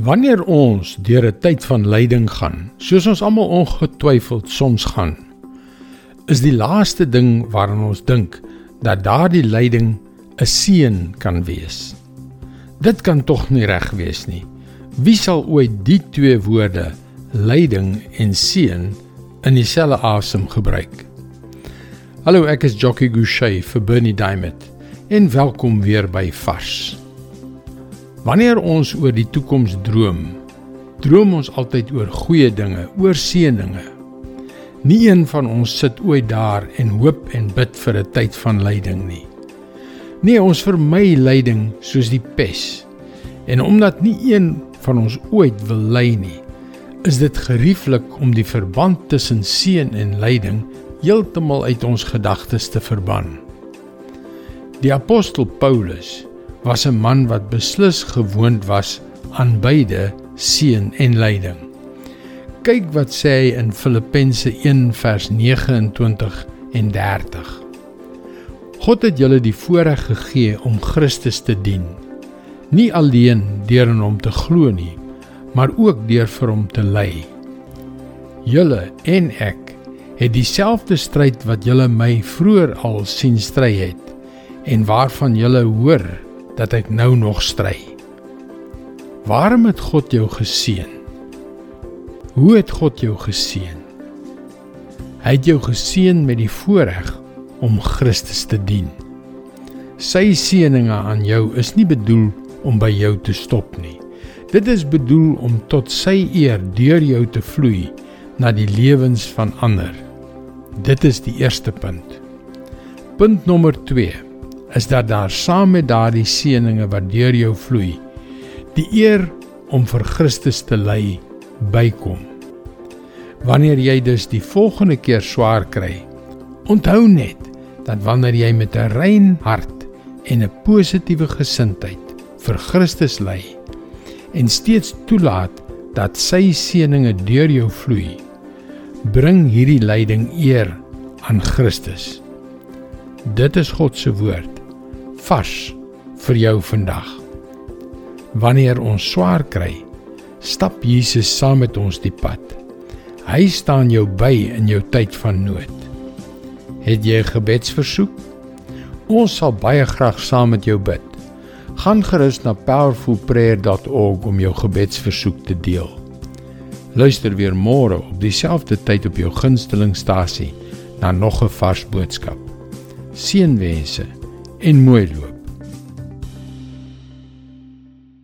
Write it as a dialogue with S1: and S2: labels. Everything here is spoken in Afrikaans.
S1: Wanneer ons deur 'n tyd van lyding gaan, soos ons almal ongetwyfeld soms gaan, is die laaste ding waaraan ons dink dat daardie lyding 'n seën kan wees. Dit kan tog nie reg wees nie. Wie sal ooit die twee woorde, lyding en seën, in dieselfde asem gebruik? Hallo, ek is Jockey Gouchee vir Bernie Diamond en welkom weer by Vars. Wanneer ons oor die toekoms droom, droom ons altyd oor goeie dinge, oor seëninge. Nie een van ons sit ooit daar en hoop en bid vir 'n tyd van lyding nie. Nee, ons vermy lyding soos die pes. En omdat nie een van ons ooit wil ly nie, is dit gerieflik om die verband tussen seën en lyding heeltemal uit ons gedagtes te verban. Die apostel Paulus was 'n man wat beslis gewoond was aan beide seën en lyding. Kyk wat sê hy in Filippense 1 vers 29 en 30. God het julle die voorreg gegee om Christus te dien. Nie alleen deur in hom te glo nie, maar ook deur vir hom te ly. Julle en ek het dieselfde stryd wat julle my vroeër al sien stry het en waarvan julle hoor dat ek nou nog stry. Waarom het God jou geseën? Hoe het God jou geseën? Hy het jou geseën met die voorreg om Christus te dien. Sy seëninge aan jou is nie bedoel om by jou te stop nie. Dit is bedoel om tot sy eer deur jou te vloei na die lewens van ander. Dit is die eerste punt. Punt nommer 2 is dat daar saam met daardie seëninge wat deur jou vloei, die eer om vir Christus te ly bykom. Wanneer jy dus die volgende keer swaar kry, onthou net dat wanneer jy met 'n rein hart en 'n positiewe gesindheid vir Christus ly en steeds toelaat dat sy seëninge deur jou vloei, bring hierdie lyding eer aan Christus. Dit is God se woord vars vir jou vandag. Wanneer ons swaar kry, stap Jesus saam met ons die pad. Hy staan jou by in jou tyd van nood. Het jy 'n gebedsversoek? Ons sal baie graag saam met jou bid. Gaan gerus na powerfulprayer.org om jou gebedsversoek te deel. Luister weer môre op dieselfde tyd op jou gunstelingstasie na nog 'n vars boodskap. Seënwense en Muelo.